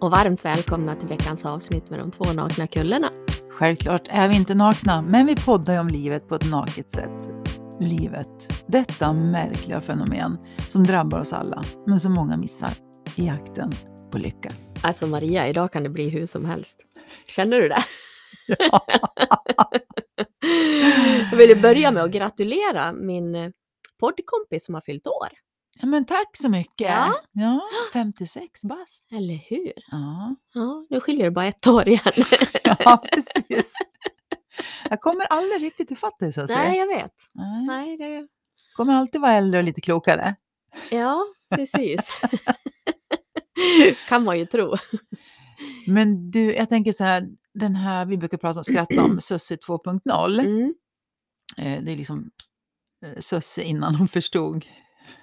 och varmt välkomna till veckans avsnitt med de två nakna kullorna. Självklart är vi inte nakna, men vi poddar ju om livet på ett naket sätt. Livet, detta märkliga fenomen som drabbar oss alla, men som många missar i jakten på lycka. Alltså Maria, idag kan det bli hur som helst. Känner du det? Ja. Jag vill börja med att gratulera min poddkompis som har fyllt år. Ja, men tack så mycket! Ja. ja 56 bast. Eller hur? Ja. Ja, nu skiljer det bara ett år igen. ja, precis. Jag kommer aldrig riktigt ifatt dig så att säga. Nej, jag vet. Nej. Nej, det... Kommer alltid vara äldre och lite klokare. Ja, precis. kan man ju tro. Men du, jag tänker så här, den här, vi brukar prata skratta om Sussie 2.0. Mm, Eh, Det är liksom eh, Sussie innan hon förstod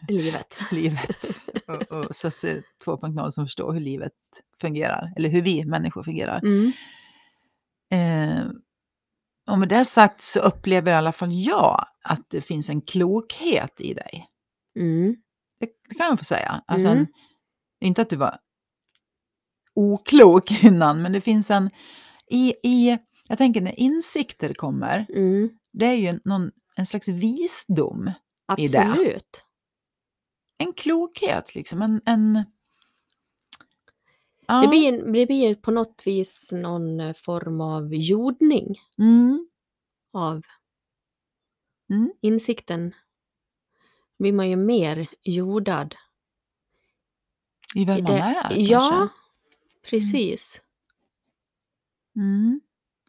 livet. livet och, och Sussie 2.0 som förstår hur livet fungerar, eller hur vi människor fungerar. Mm, Eh, och med det sagt så upplever i alla fall jag att det finns en klokhet i dig. mm, Det, det kan man få säga. Alltså Mm. en, inte att du var oklok innan, men det finns en... I, i, jag tänker när insikter kommer, mm. det är ju någon, en slags visdom, I det. Absolut. En klokhet liksom, en... en ja, Det blir, det blir på något vis någon eh, form av jordning mm, av Mm. insikten. blir man ju mer jordad. I vem man det- är Ja, kanske. precis. Mm.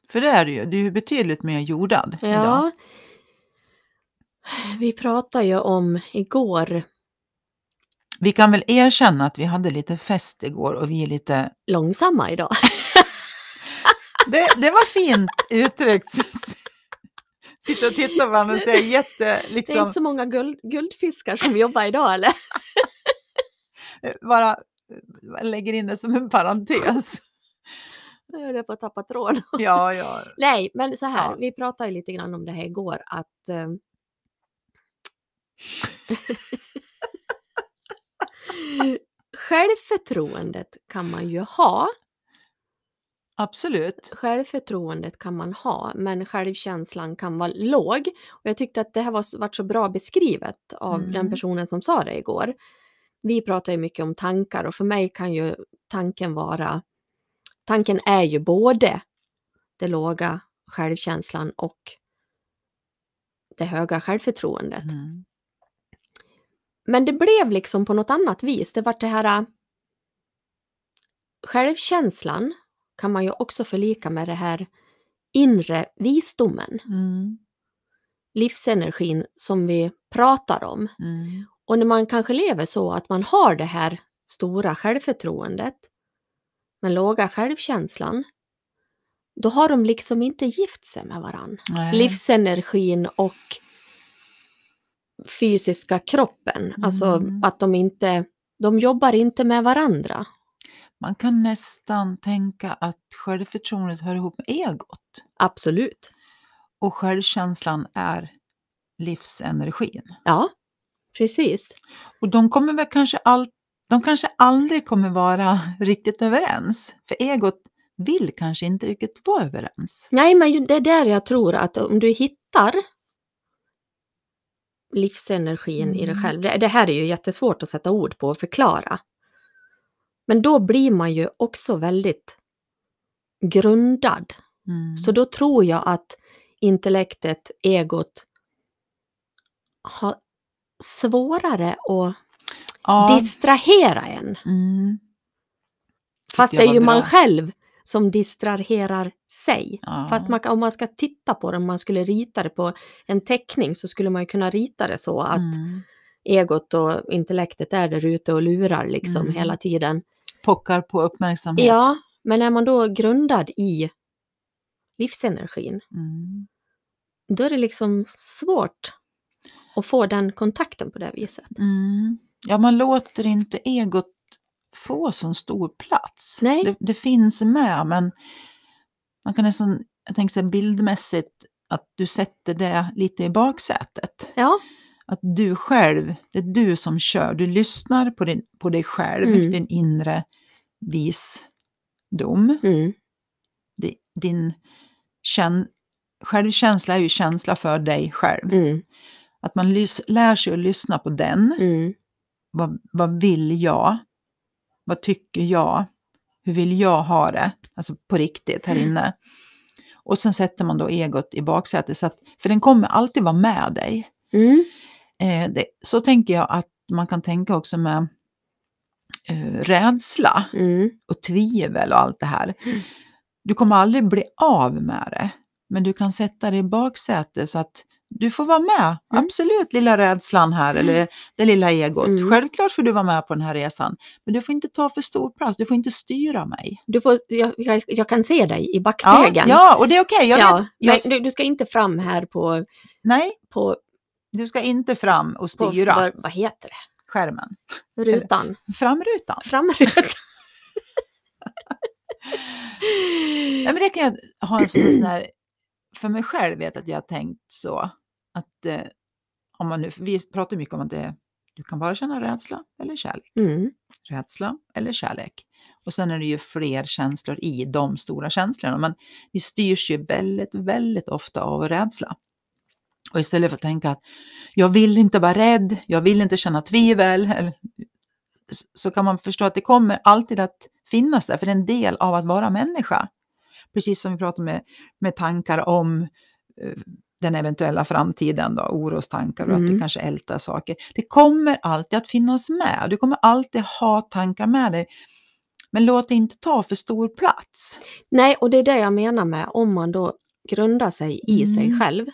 För det är du ju, du är ju betydligt mer jordad idag. Ja. Vi pratade ju om igår Vi kan väl erkänna att vi hade lite fest igår och vi är lite... långsamma idag. Det, det var fint uttryckt. Sitta och titta på varandra och säga jätte... Det är Liksom, inte så många guld, guldfiskar som jobbar idag eller? bara lägger in det som en parentes. Jag höll på att tappa tråden. Ja, ja. Nej, men så här, Ja. vi pratade lite grann om det här igår att eh, Självförtroendet kan man ju ha, Absolut. självförtroendet kan man ha, men självkänslan kan vara låg. Och jag tyckte att det här var, varit så bra beskrivet av Mm. den personen som sa det igår. Vi pratar ju mycket om tankar och för mig kan ju tanken vara, tanken är ju både det låga självkänslan och det höga självförtroendet. Mm. Men det blev liksom på något annat vis. Det var det här... äh, Självkänslan kan man ju också förlika med det här inre visdomen, Mm. livsenergin som vi pratar om. Mm. Och när man kanske lever så att man har det här stora självförtroendet, men låga självkänslan, då har de liksom inte gift sig med varann. Nej. livsenergin och fysiska kroppen. Alltså Mm. att de inte, de jobbar inte med varandra. Man kan nästan tänka att självförtroendet hör ihop med egot. Absolut. Och självkänslan är livsenergin. Ja, precis. Och de kommer väl kanske, all, de kanske aldrig kommer vara riktigt överens. För egot vill kanske inte riktigt vara överens. Nej, men det är där jag tror att om du hittar livsenergin i dig Mm. själv. Det, det här är ju jättesvårt att sätta ord på och förklara. Men då blir man ju också väldigt grundad. Mm. Så då tror jag att intellektet, egot, har svårare att ja, distrahera en. mm, Fast det är ju man bra. själv som distraherar sig. ja. Fast man, om man ska titta på det, om man skulle rita det på en teckning så skulle man kunna rita det så att mm. egot och intellektet är där ute och lurar liksom Mm. hela tiden. Pockar på uppmärksamhet. Ja, men är man då grundad i livsenergin, Mm. då är det liksom svårt att få den kontakten på det viset. Mm. Ja, man låter inte egot få så stor plats. Nej. Det, det finns med, men man kan nästan, jag tänker så här bildmässigt, att du sätter det lite i baksätet. Ja, Att du själv, det är du som kör, du lyssnar på, din, på dig själv, Mm. din inre vis dom. Mm. Di- Din kän- självkänsla är ju känsla för dig själv. Mm. Att man lys- lär sig att lyssna på den. Mm. Vad, vad vill jag? Vad tycker jag? Hur vill jag ha det? Alltså på riktigt här inne. Och sen sätter man då egot i baksätet. Så att, för den kommer alltid vara med dig. Mm. Eh, det, så tänker jag att man kan tänka också med eh, rädsla Mm. och tvivel och allt det här. Mm. Du kommer aldrig bli av med det. Men du kan sätta det i baksätet så att du får vara med. Absolut lilla rädslan här eller det lilla egot. Mm. Självklart får du vara med på den här resan. Men du får inte ta för stor plats. Du får inte styra mig. Du får, jag, jag, jag kan se dig i Ja, backspegeln. ja och det är okej. Jag Ja. Jag, du, du ska inte fram här på, nej, på, du ska inte fram och på styra vad, vad heter det? skärmen. Rutan. Framrutan. Framrutan. Nej, men det kan jag ha en sån här, för mig själv vet att jag har tänkt så. Att eh, om man nu, vi pratar mycket om att det, du kan bara känna rädsla eller kärlek. Mm. Rädsla eller kärlek. Och sen är det ju fler känslor i de stora känslorna. Men vi styrs ju väldigt, väldigt ofta av rädsla. Och istället för att tänka att jag vill inte vara rädd, jag vill inte känna tvivel, eller, så kan man förstå att det kommer alltid att finnas där, för det är en del av att vara människa. Precis som vi pratar med, med tankar om eh, den eventuella framtiden, då, orostankar och att du Mm. kanske ältar saker. Det kommer alltid att finnas med, du kommer alltid ha tankar med dig. Men låt det inte ta för stor plats. Nej, och det är det jag menar med om man då grundar sig i sig Mm. själv.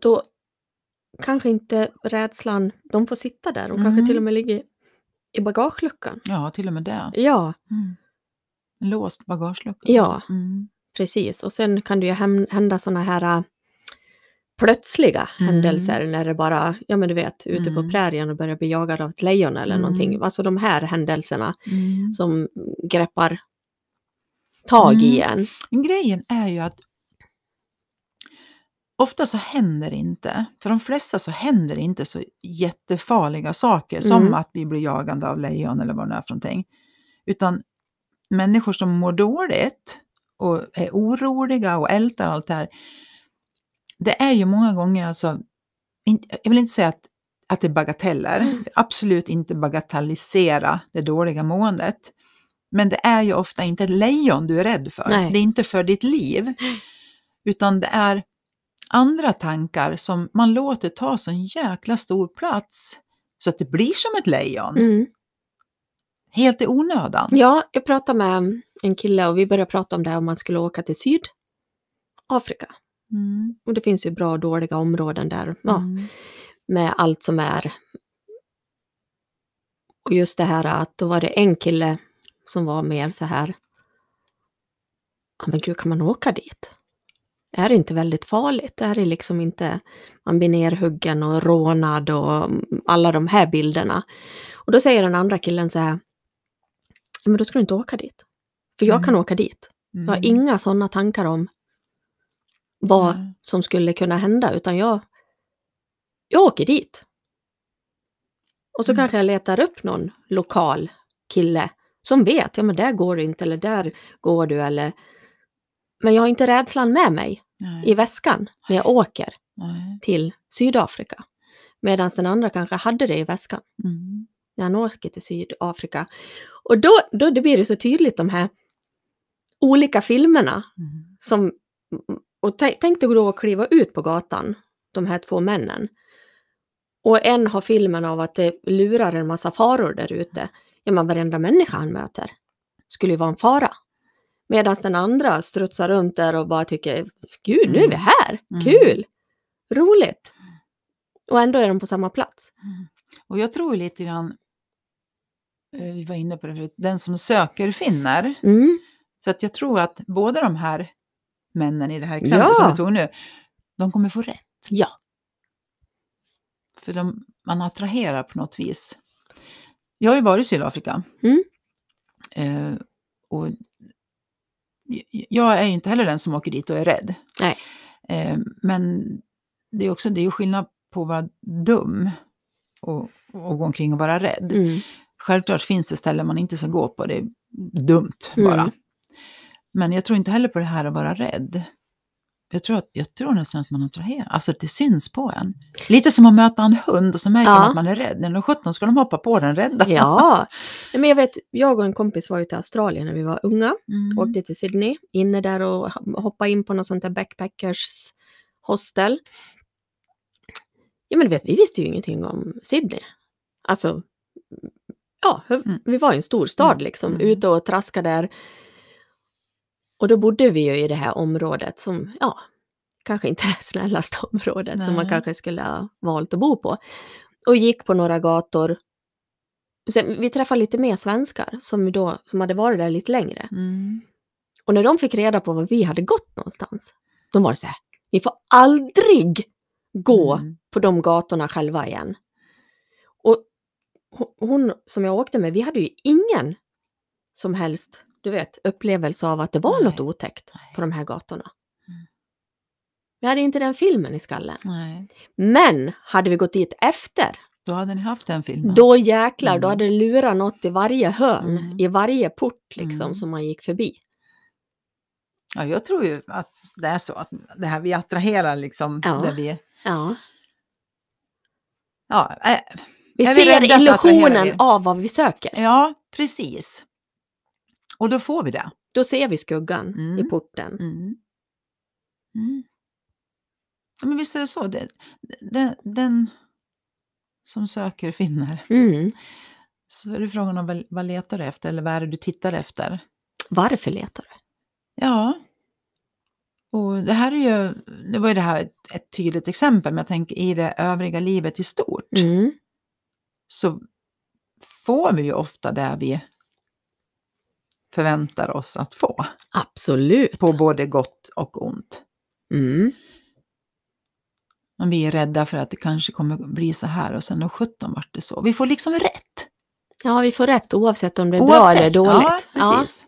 Då kanske inte rädslan, de får sitta där, de kanske Mm. till och med ligger i bagageluckan. Ja, till och med det. Ja, Mm. Låst bagagelucka. ja, Mm. precis. Och sen kan det ju hända sådana här äh, plötsliga Mm. händelser när det bara, ja men du vet, ute på Mm. prärien och börjar bli jagad av ett lejon eller Mm. någonting. Alltså de här händelserna Mm. som greppar tag i Mm. en. Grejen är ju att ofta så händer det inte, för de flesta så händer det inte så jättefarliga saker som Mm. att vi blir jagande av lejon eller vad det är för någonting. Utan människor som mår dåligt och är oroliga och ältar allt det här. Det är ju många gånger alltså, jag vill inte säga att, att det är bagateller, Mm. absolut inte bagatellisera det dåliga måendet. Men det är ju ofta inte ett lejon du är rädd för. Nej. Det är inte för ditt liv. Utan det är andra tankar som man låter ta så en jäkla stor plats. Så att det blir som ett lejon. Mm. Helt i onödan. Ja, jag pratade med en kille och vi började prata om det om man skulle åka till Sydafrika. Mm. Och det finns ju bra och dåliga områden där ja, Mm. med allt som är. Och just det här att då var det en kille som var mer så här. Ja men gud, kan man åka dit? Är det inte väldigt farligt? Är det liksom inte, man blir nerhuggen och rånad och alla de här bilderna. Och då säger den andra killen så här. "Ja, Men då ska du inte åka dit. För jag kan Mm. åka dit. Jag har Mm. inga sådana tankar om vad Nej. som skulle kunna hända, utan jag, jag åker dit. Och så Mm. kanske jag letar upp någon lokal kille som vet, ja men där går du inte, eller där går du, eller... Men jag har inte rädslan med mig Nej. i väskan när jag åker Nej. till Sydafrika. Medan den andra kanske hade det i väskan Mm. När han åker till Sydafrika. Och då, då det blir det så tydligt de här olika filmerna Mm. som, och tä- tänk dig då att kliva ut på gatan, de här två männen. Och en har filmen av att det lurar en massa faror där ute. Ja, men varenda människa han möter skulle ju vara en fara. Medan den andra strutsar runt där och bara tycker, gud, nu är vi Mm. här, Mm. kul, roligt. Och ändå är de på samma plats. Mm. Och jag tror lite grann, vi var inne på det förut, den som söker finner. Mm, Så att jag tror att båda de här männen i det här exemplet Ja. som vi tog nu, de kommer få rätt. ja, För de, man attraherar på något vis. Jag har ju varit i Sydafrika. Mm. Eh, och jag är ju inte heller den som åker dit och är rädd. Nej. Eh, men det är också det är skillnad på att vara dum och, och gå omkring och vara rädd. mm, Självklart finns det ställen man inte ska gå på, det är dumt bara. Mm. Men jag tror inte heller på det här att vara rädd. Jag tror, att, jag tror nästan att man attraherar, alltså att det syns på en. Lite som att möta en hund och så märker Ja. man att man är rädd. När de 17 ska de hoppa på den rädda. Ja, men jag vet, jag och en kompis var ju till Australien när vi var unga. Mm. Åkte till Sydney, inne där och hoppade in på något sånt där backpackers hostel. Ja men du vet, vi visste ju ingenting om Sydney. Alltså, ja, Mm. vi var i en stor stad Mm. liksom, Mm. ute och traskade där. Och då bodde vi ju i det här området som, ja, kanske inte det snällaste området som man Nej. kanske skulle ha valt att bo på. Och gick på några gator. Sen, vi träffade lite mer svenskar som, då, som hade varit där lite längre. Mm. Och när de fick reda på var vi hade gått någonstans, de var så här, ni får aldrig gå Mm. på de gatorna själva igen. Hon som jag åkte med, vi hade ju ingen som helst, du vet, upplevelse av att det var Nej. något otäckt Nej. på de här gatorna. Mm. Vi hade inte den filmen i skallen. Nej, Men hade vi gått dit efter, då hade ni haft den filmen. då jäklar, då Mm. hade det lurat något i varje hörn, Mm. i varje port liksom Mm. som man gick förbi. Ja, jag tror ju att det är så att det här vi attraherar liksom Ja. där vi... Ja. Ja, äh, Vi Är vi ser attraherar illusionen vi. av vad vi söker. ja, precis. Och då får vi det. Då ser vi skuggan Mm. i porten. Mm. Mm. Ja, men visst är det så. Det, den, den som söker finner. Mm. Så är det frågan om vad, vad letar du efter eller vad är det du tittar efter? Varför letar du? Ja. Och det här är ju, det var ju det här ett, ett tydligt exempel, men jag tänker i det övriga livet i stort Mm. Så får vi ju ofta det vi förväntar oss att få. Absolut. På både gott och ont. Mm. Men vi är rädda för att det kanske kommer bli så här och sen då 17 vart det så. Vi får liksom rätt. Ja, vi får rätt oavsett om det är bra eller dåligt. Ja, precis.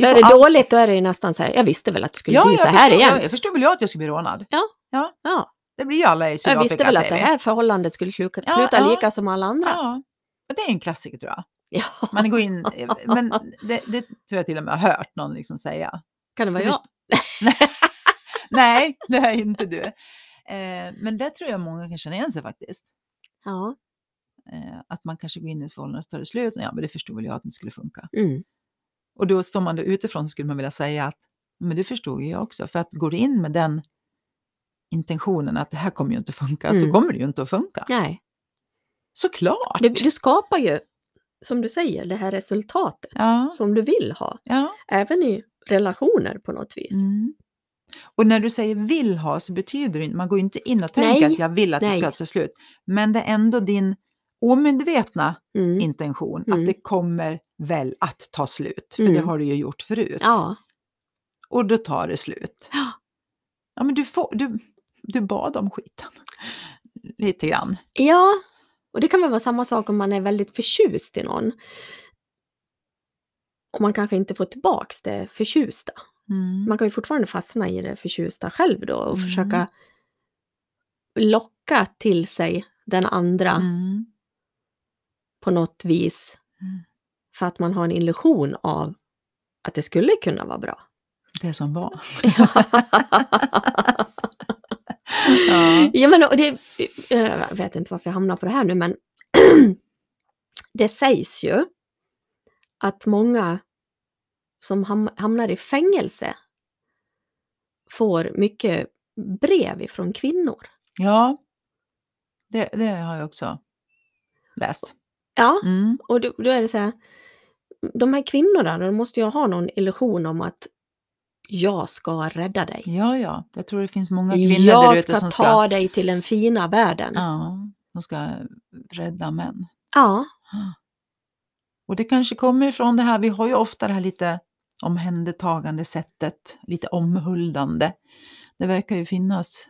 För är det all- dåligt då är det ju nästan så här, jag visste väl att det skulle Ja, bli så jag här förstår, igen. jag, jag förstår väl jag att jag skulle bli rånad. Ja, Det blir ju alla i jag Sydafrika visste väl att det här förhållandet skulle sluta, Ja, sluta ja. lika som alla andra. Ja, det är en klassiker tror jag. Ja. Man går in, men det, det tror jag till och med har hört någon liksom säga. Kan det vara jag? Nej, det är inte du. Eh, men det tror jag många kan känna igen sig faktiskt. Ja. Eh, att man kanske går in i ett förhållande och tar det slut. Ja, men det förstod väl jag att det skulle funka. Mm. Och då står man då utifrån så skulle man vilja säga att men det förstod jag också. För att går du in med den intentionen att det här kommer ju inte funka, så Mm. kommer det ju inte att funka. Nej, Såklart! det, du skapar ju, som du säger, det här resultatet Ja, som du vill ha. ja. Även i relationer på något vis. Mm. Och när du säger vill ha så betyder det inte, man går ju inte in och tänker Nej, att jag vill att det nej. ska ta slut. Men det är ändå din omedvetna Mm. intention Mm. att det kommer väl att ta slut. För det Mm. har du ju gjort förut. Ja. Och då tar det slut. Ja, men du, får, du, du bad om skiten. Lite grann. ja, och det kan väl vara samma sak om man är väldigt förtjust i någon. Och man kanske inte får tillbaks det förtjusta. Mm. Man kan ju fortfarande fastna i det förtjusta själv då och Mm. försöka locka till sig den andra Mm. på något vis. Mm. För att man har en illusion av att det skulle kunna vara bra. Det som var. Ja. ja, men och det, jag vet inte varför jag hamnar på det här nu, men det sägs ju att många som ham- hamnar i fängelse får mycket brev ifrån kvinnor. Ja, det, det har jag också läst. Ja, Mm. och då, då är det så här, de här kvinnorna, de måste ju ha någon illusion om att jag ska rädda dig. Ja, ja. Jag tror det finns många kvinnor där Jag ute ska som ta ska, dig till den fina världen. ja, de ska rädda män. Ja, Och det kanske kommer ifrån det här, vi har ju ofta det här lite omhändertagande sättet, lite omhuldande. Det verkar ju finnas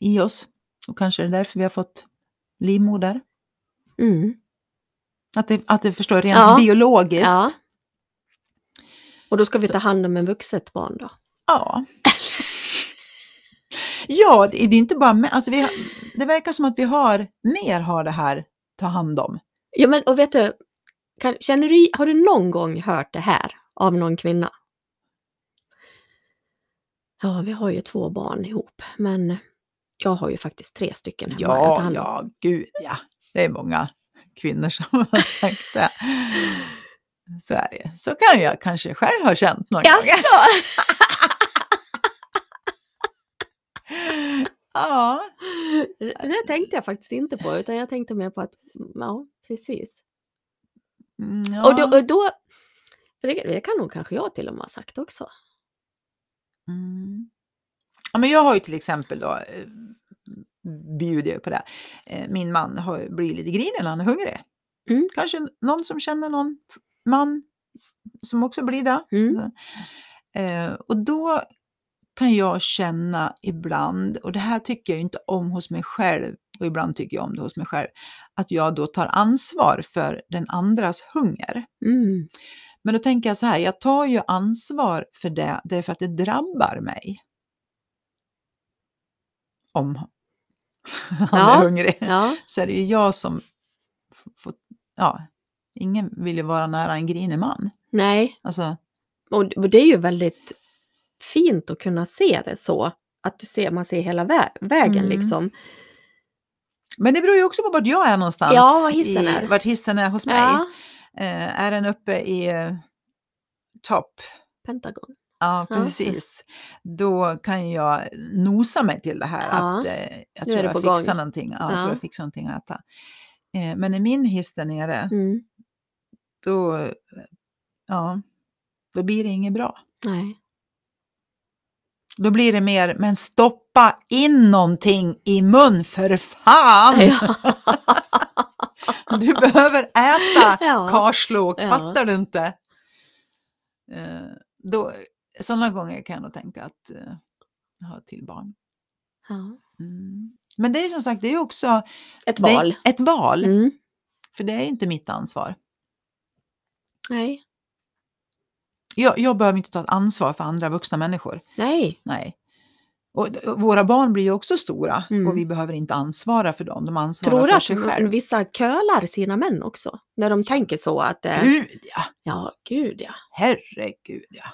i oss. Och kanske är det därför vi har fått livmoder. mm. Att det, att det förstår rent Ja. biologiskt. ja. Och då ska vi ta hand om en vuxet barn då? Ja. ja, det är inte bara män. Alltså vi det verkar som att vi har mer har det här ta hand om. Ja, men och vet du, kan, känner du, har du någon gång hört det här av någon kvinna? Ja, vi har ju två barn ihop, men jag har ju faktiskt tre stycken hemma. Ja, ja, gud ja. Det är många kvinnor som har sagt det. Så är det. Så kan jag kanske själv ha känt någon gång. Jaså? Ja. Det tänkte jag faktiskt inte på, utan jag tänkte mer på att, ja, precis. Mm, ja. Och då, och då det, det kan nog kanske jag till och med ha sagt också. Mm. Ja, men jag har ju till exempel då, eh, bjuder jag på det. Eh, Min man har, blir lite grinig när han är hungrig. Mm. Kanske någon som känner någon man som också blir det. Mm. Eh, och då kan jag känna ibland, och det här tycker jag inte om hos mig själv, och ibland tycker jag om det hos mig själv, att jag då tar ansvar för den andras hunger. Mm. Men då tänker jag så här, jag tar ju ansvar för det därför att det drabbar mig. Om han Ja, är hungrig. Ja, Så är det ju jag som får, ja, ingen vill ju vara nära en grinig man. nej. Alltså, Och det är ju väldigt fint att kunna se det så. Att du ser, man ser hela vä vägen Mm. liksom. men det beror ju också på vart jag är någonstans. Ja, var hissen i, är. Vart hissen är hos mig. Ja, Eh, är den uppe i eh, topp, Pentagon. ja Ja. precis, då kan jag nosa mig till det här Ja. att eh, jag tror är jag fixar någonting. Ja, jag tror Ja. jag fixar någonting att äta. Eh, men när min hiss där nere, Mm. Då, ja, då blir det inget bra. Nej. Då blir det mer, men stoppa in någonting i mun för fan! Ja. Du behöver äta Ja. karslok, Ja. fattar du inte? Eh, då, sådana gånger kan jag nog tänka att har ett till barn. ja. Mm. Men det är som sagt, det är också Ett det val. ett val, Mm. för det är inte mitt ansvar. Nej. Jag, jag behöver inte ta ett ansvar för andra vuxna människor. Nej. Nej. Och, och våra barn blir ju också stora Mm. och vi behöver inte ansvara för dem. De ansvarar Tror för att sig m- själv. vissa kölar sina män också? När de tänker så att... eh, Gud ja, Ja, gud ja. herregud ja.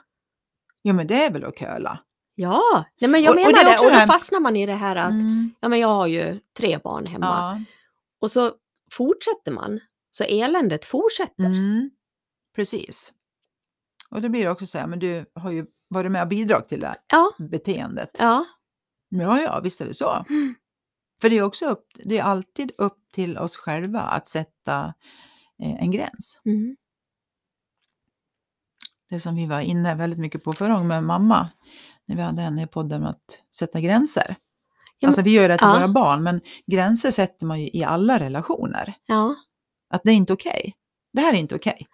Jo men det är väl att köla. Ja, nej men jag Och- och det menar är det. också Och det då här- fastnar man i det här att, Mm. ja men jag har ju tre barn hemma. Ja. Och så fortsätter man. Så eländet fortsätter. Mm. Precis. Och då blir det också så här, men du har ju varit med och bidragit till det här Ja, beteendet. ja. Ja, ja, visst är det så. Mm. För det är också upp, det är alltid upp till oss själva att sätta eh, en gräns. Mm. Det som vi var inne väldigt mycket på förra gången med mamma, när vi hade henne i podden att sätta gränser. men- alltså vi gör det till ja. våra barn, men gränser sätter man ju i alla relationer. Ja, Att det är inte okej. Det här är inte okej.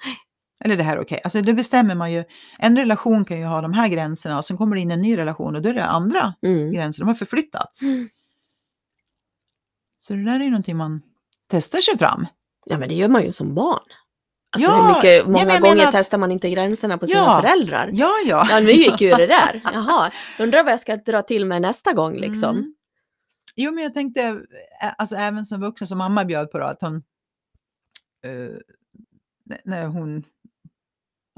Eller det här är okej. Alltså det bestämmer man ju. En relation kan ju ha de här gränserna och sen kommer det in en ny relation och då är det andra mm. gränser. De har förflyttats. Mm. Så det där är ju någonting man testar sig fram. ja men det gör man ju som barn. Alltså Ja, hur mycket, ja, många jag gånger att- testar man inte gränserna på sina Ja. föräldrar. Ja, ja. Ja, nu gick ju det där. Jaha, undrar vad jag ska dra till med nästa gång liksom. Mm. Jo, men jag tänkte, alltså även som vuxen, som mamma bjöd på då, att hon, n- när hon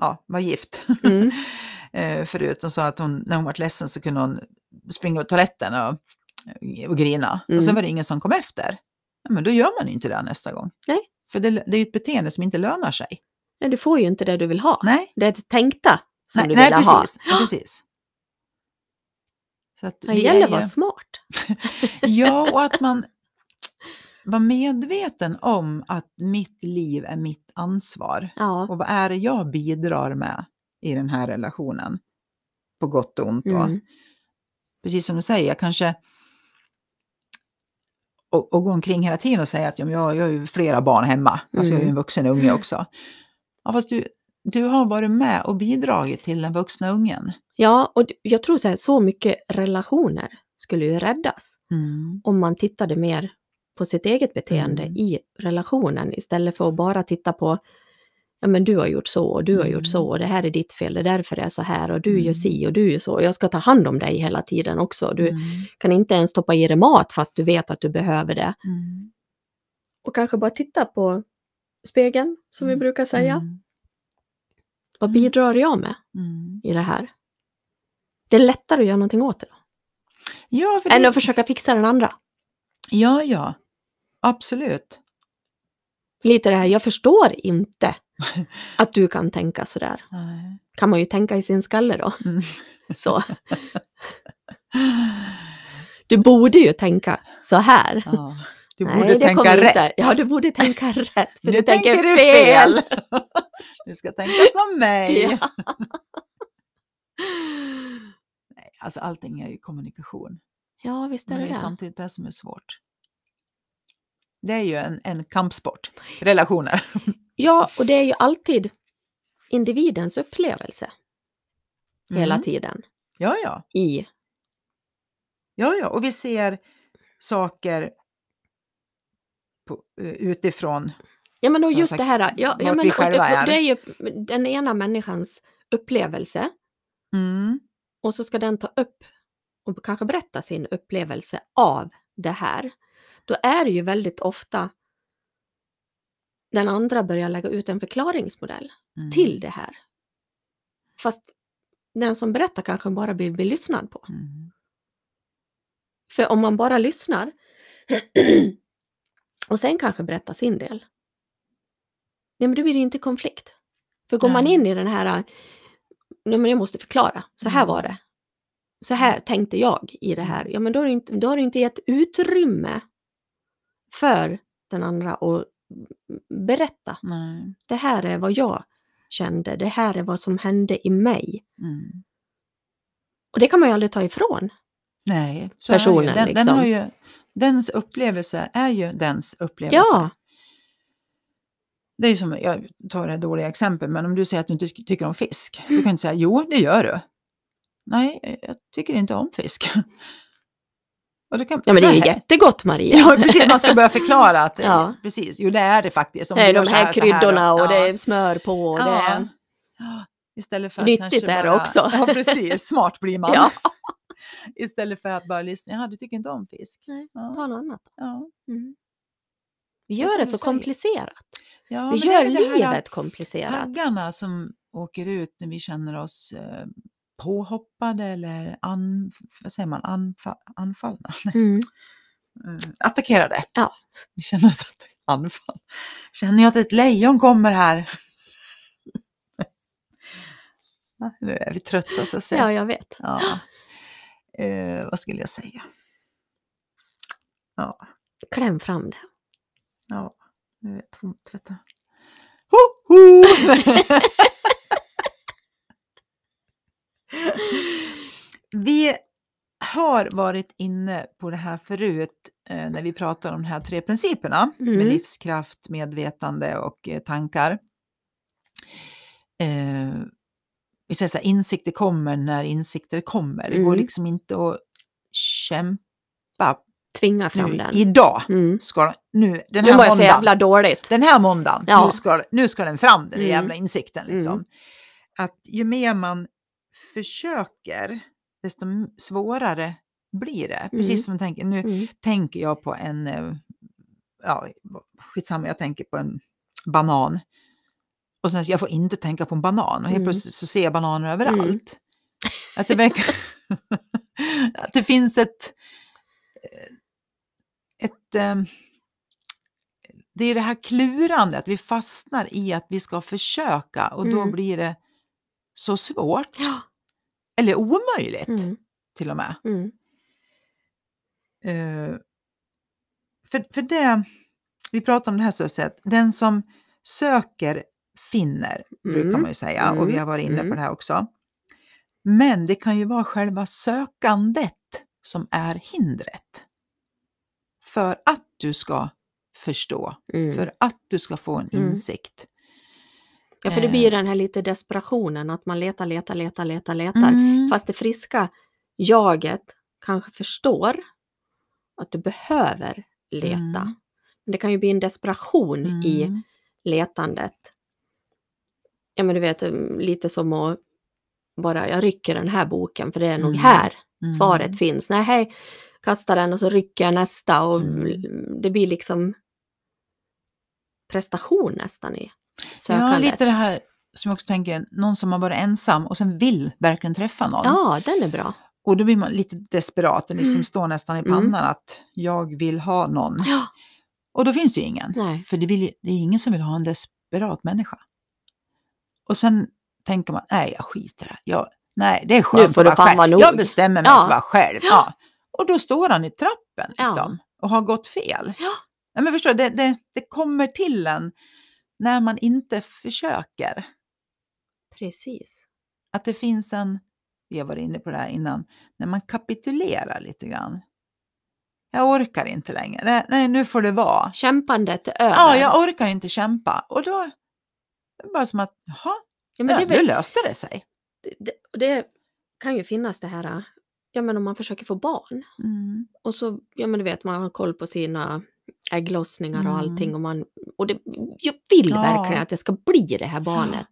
ja, var gift Mm. eh, förut, och sa att hon, när hon var ledsen så kunde hon springa på toaletten och, och grina. Och sen Mm. var det ingen som kom efter. Ja, men då gör man ju inte det nästa gång. Nej. För det, det är ju ett beteende som inte lönar sig. Ja, du får ju inte det du vill ha. Nej, Det är det tänkta som nej, du nej vill ha. precis. Ja, precis. Så att Det gäller att vara smart. Ja, och att man var medveten om att mitt liv är mitt ansvar. Ja. Och vad är det jag bidrar med i den här relationen? På gott och ont. Då. Mm. Precis som du säger, jag kanske och, och gå omkring hela tiden och säga att ja, jag, jag har ju flera barn hemma. Alltså jag är ju en Mm. vuxen unge också. Ja, fast du, du har varit med och bidragit till den vuxna ungen. Ja, och jag tror så här, så mycket relationer skulle ju räddas Mm. om man tittade mer på sitt eget beteende Mm. i relationen istället för att bara titta på ja men du har gjort så och du har Mm. gjort så och det här är ditt fel, det är därför det är så här och du Mm. gör si och du gör så. Jag ska ta hand om dig hela tiden också. Du Mm. kan inte ens stoppa i dig mat fast du vet att du behöver det. Mm. Och kanske bara titta på spegeln, som vi Mm. brukar säga. Mm. Vad Mm. bidrar jag med Mm. i det här? Det är lättare att göra någonting åt det då, Ja, än det, att försöka fixa den andra. ja, ja. Absolut. Lite det här, jag förstår inte att du kan tänka sådär. Nej. Kan man ju tänka i sin skalle då. Mm. Så. Du borde ju tänka så här. Ja. Du Nej, borde det tänka rätt. Inte. Ja, du borde tänka rätt. För nu du tänker du fel. Du ska tänka som mig. Ja. Nej, alltså allting är ju kommunikation. Ja, visst är Men det det är det. samtidigt det som är svårt. Det är ju en, en kampsport. Relationer. Ja, och det är ju alltid individens upplevelse hela Mm. tiden Ja, ja. i Ja, ja. Och vi ser saker på, eh, utifrån. Ja men och just sagt, det här, ja, ja men och är. det är ju den ena människans upplevelse Mm. och så ska den ta upp och kanske berätta sin upplevelse av det här. Då är det ju väldigt ofta den andra börjar lägga ut en förklaringsmodell Mm. till det här. Fast den som berättar kanske bara vill bli lyssnad på. Mm. För om man bara lyssnar och sen kanske berättar sin del. Nej men då blir det inte konflikt. För går man Nej. in i den här, nej men jag måste förklara, så här Mm. var det. Så här tänkte jag i det här. Ja men då har du inte, då har du inte gett utrymme för den andra att berätta. Nej. Det här är vad jag kände, det här är vad som hände i mig. Mm. Och det kan man ju aldrig ta ifrån. Nej, så är det Personen, ju. Den, den liksom. har ju, dens upplevelse är ju dens upplevelse. Ja, Det är som, jag tar det här dåliga exempel, men om du säger att du inte ty- tycker om fisk, så kan du inte säga jo, det gör du. Nej, jag tycker inte om fisk. Och kan, ja men det är ju jättegott Maria. Ja, precis, man ska börja förklara att Ja. precis, jo det är det faktiskt. Om det är de här så här kryddorna och ja. det är smör på och det ja. är... Ja, Istället för Nyttigt är det också. Ja, precis. Smart blir man. Ja. Istället för att bara lyssna. Jaha, du tycker inte om fisk? Nej, ta något annat. Mm. Vi Det är gör det så komplicerat. Ja, vi det är gör det livet komplicerat. Taggarna som åker ut när vi känner oss eh, påhoppade eller an, vad säger man, anfa, anfallna, Mm. eh, attackerade. Ja. Vi känner oss att anfall. Känner jag att ett lejon kommer här? Nu är vi trötta så att säga. Ja, jag vet. Ja. Eh, vad skulle jag säga? Ja, Kläm fram det. ja. nu är jag tom tvätta. Ho, ho! Vi har varit inne på det här förut eh, när vi pratar om de här tre principerna Mm. med livskraft, medvetande och eh, tankar. Eh, vi säger så här, insikter kommer när insikter kommer. Det går Mm. liksom inte att kämpa Tvinga fram nu, den. idag. Mm. Ska, nu, den Nu här mår jag så jävla dåligt. den här måndagen, Ja. nu, ska, nu ska den fram, den Mm. jävla insikten. Liksom. Mm. Att ju mer man försöker, desto svårare blir det. Precis Mm. som jag tänker, nu Mm. tänker jag på en, eh, ja, skitsamma, jag tänker på en banan. Och sen, jag får inte tänka på en banan och helt Mm. plötsligt så ser jag bananer överallt. Att, det verkar, att det finns ett, eh, ett eh, det är det här klurande, att vi fastnar i att vi ska försöka och då Mm. blir det så svårt, Ja. Eller omöjligt Mm. till och med. Mm. Eh, för, för det, vi pratar om det här så att den som söker finner, brukar Mm. man ju säga, och vi Mm. har varit inne på Mm. det här också. Men det kan ju vara själva sökandet som är hindret. För att du ska förstå, Mm. för att du ska få en insikt. Ja, för det Eh. blir ju den här lite desperationen att man letar, letar, letar, letar, letar. Mm. Fast det friska jaget kanske förstår att du behöver leta. Mm. Men det kan ju bli en desperation i Mm. letandet. Ja men du vet, mm, lite som att bara, jag rycker den här boken för det är nog Mm. här Mm. svaret finns. Nej, hej, kastar den och så rycker jag nästa och det blir liksom prestation nästan i Ja, sökandet. lite det här som jag också tänker, någon som har varit ensam och sen vill verkligen träffa någon. Ja, den är bra. Och då blir man lite desperat, det liksom Mm. står nästan i Mm. pannan att jag vill ha någon. Ja, Och då finns det ju ingen. Nej. För det, vill, det är ingen som vill ha en desperat människa. Och sen tänker man, nej jag skiter i det. Jag, nej, det är skönt får att vara själv. vara. Jag bestämmer mig Ja. för att vara själv. Ja. Och då står han i trappen Ja. liksom, och har gått fel. Ja. Ja, men förstår, det, det, det kommer till en när man inte försöker. precis. Att det finns en, vi har varit inne på det här innan, när man kapitulerar lite grann. Jag orkar inte längre. Nej, nu får det vara. Kämpandet är över. Ja, jag orkar inte kämpa. Och då det är bara som att, jaha, Ja, men det, nu löste det sig. det, det kan ju finnas det här, ja men om man försöker få barn Mm. och så, ja men du vet, man har koll på sina ägglossningar och Mm. allting och man, och det, jag vill Ja. verkligen att det ska bli det här barnet.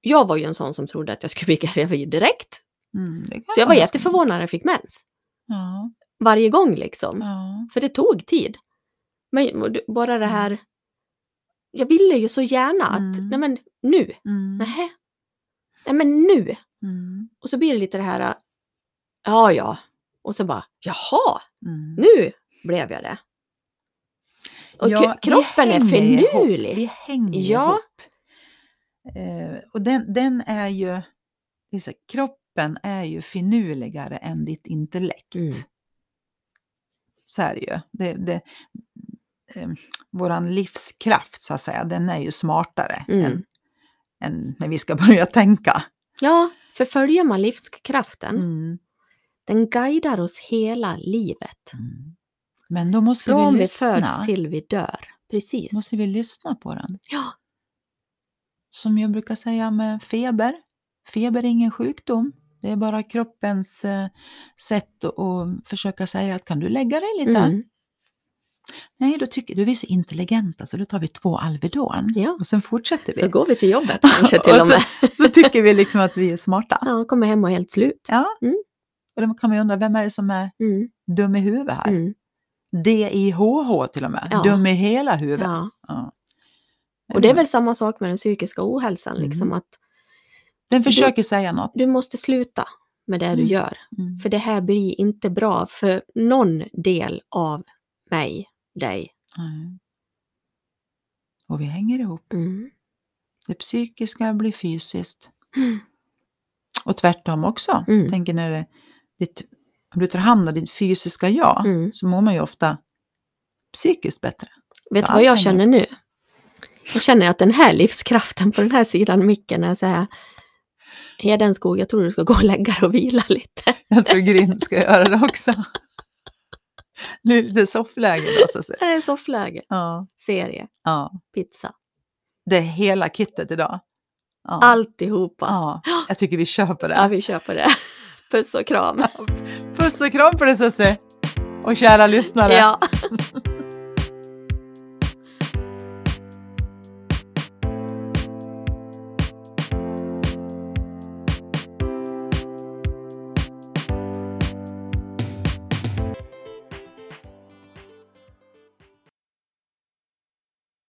Jag var ju en sån som trodde att jag skulle bli gravid direkt. Mm, Så jag var jätteförvånad när jag fick mens. Ja, Varje gång liksom. ja. För det tog tid. Men bara det här, jag ville ju så gärna att, Mm. nej men nu, Mm. nähä, nej men nu. Mm. Och så blir det lite det här, ja ja, och så bara, jaha, Mm. nu blev jag det. Och Ja, kroppen är finurlig. Vi hänger Ja. ihop. Eh, och den, den är ju, är så, kroppen är ju finurligare än ditt intellekt. Mm. Så är det ju. Det, det, eh, våran livskraft så att säga, den är ju smartare Mm. än, än när vi ska börja tänka. Ja, för följer man livskraften, Mm. den guidar oss hela livet. Mm. Men då måste Från vi vi lyssna. föds till vi dör. Precis. måste vi lyssna på den. Ja, Som jag brukar säga med feber. Feber är ingen sjukdom. Det är bara kroppens eh, sätt att, försöka säga att kan du lägga dig lite? mm. Nej, då tycker du är vi så intelligenta så då tar vi två Alvedon Ja. och sen fortsätter vi. så går vi till jobbet kanske till Och och så- med. Då tycker vi liksom att vi är smarta. Ja, kommer hem och är helt slut. Ja. Mm. Och då kan man ju undra, vem är det som är Mm. dum i huvudet här? Mm. D-I-H-H till och med. Ja. Dum i hela huvudet. Ja. Ja. Och det är väl samma sak med den psykiska ohälsan, liksom Mm. att Den försöker säga något. du måste sluta med det du Mm. gör. Mm. För det här blir inte bra för någon del av mig, dig. Och vi hänger ihop. Mm. Det psykiska blir fysiskt. Mm. Och tvärtom också. Mm. Tänker när det, ditt, om du tar hand om ditt fysiska jag Mm. så mår man ju ofta psykiskt bättre. Vet du vad jag känner nu? Jag känner att den här livskraften på den här sidan micken är så här. Hedenskog, jag tror du ska gå och lägga dig och vila lite. Jag tror Grind ska göra det också. Nu är det lite soffläge då så att säga. Det är soffläge, Ja, serie, ja. pizza. Det är hela kittet idag. Ja. Alltihopa. Ja, jag tycker vi kör på det. Ja, vi kör på det. Puss och kram. Puss och kram på dig Susie! Och kära lyssnare. Ja.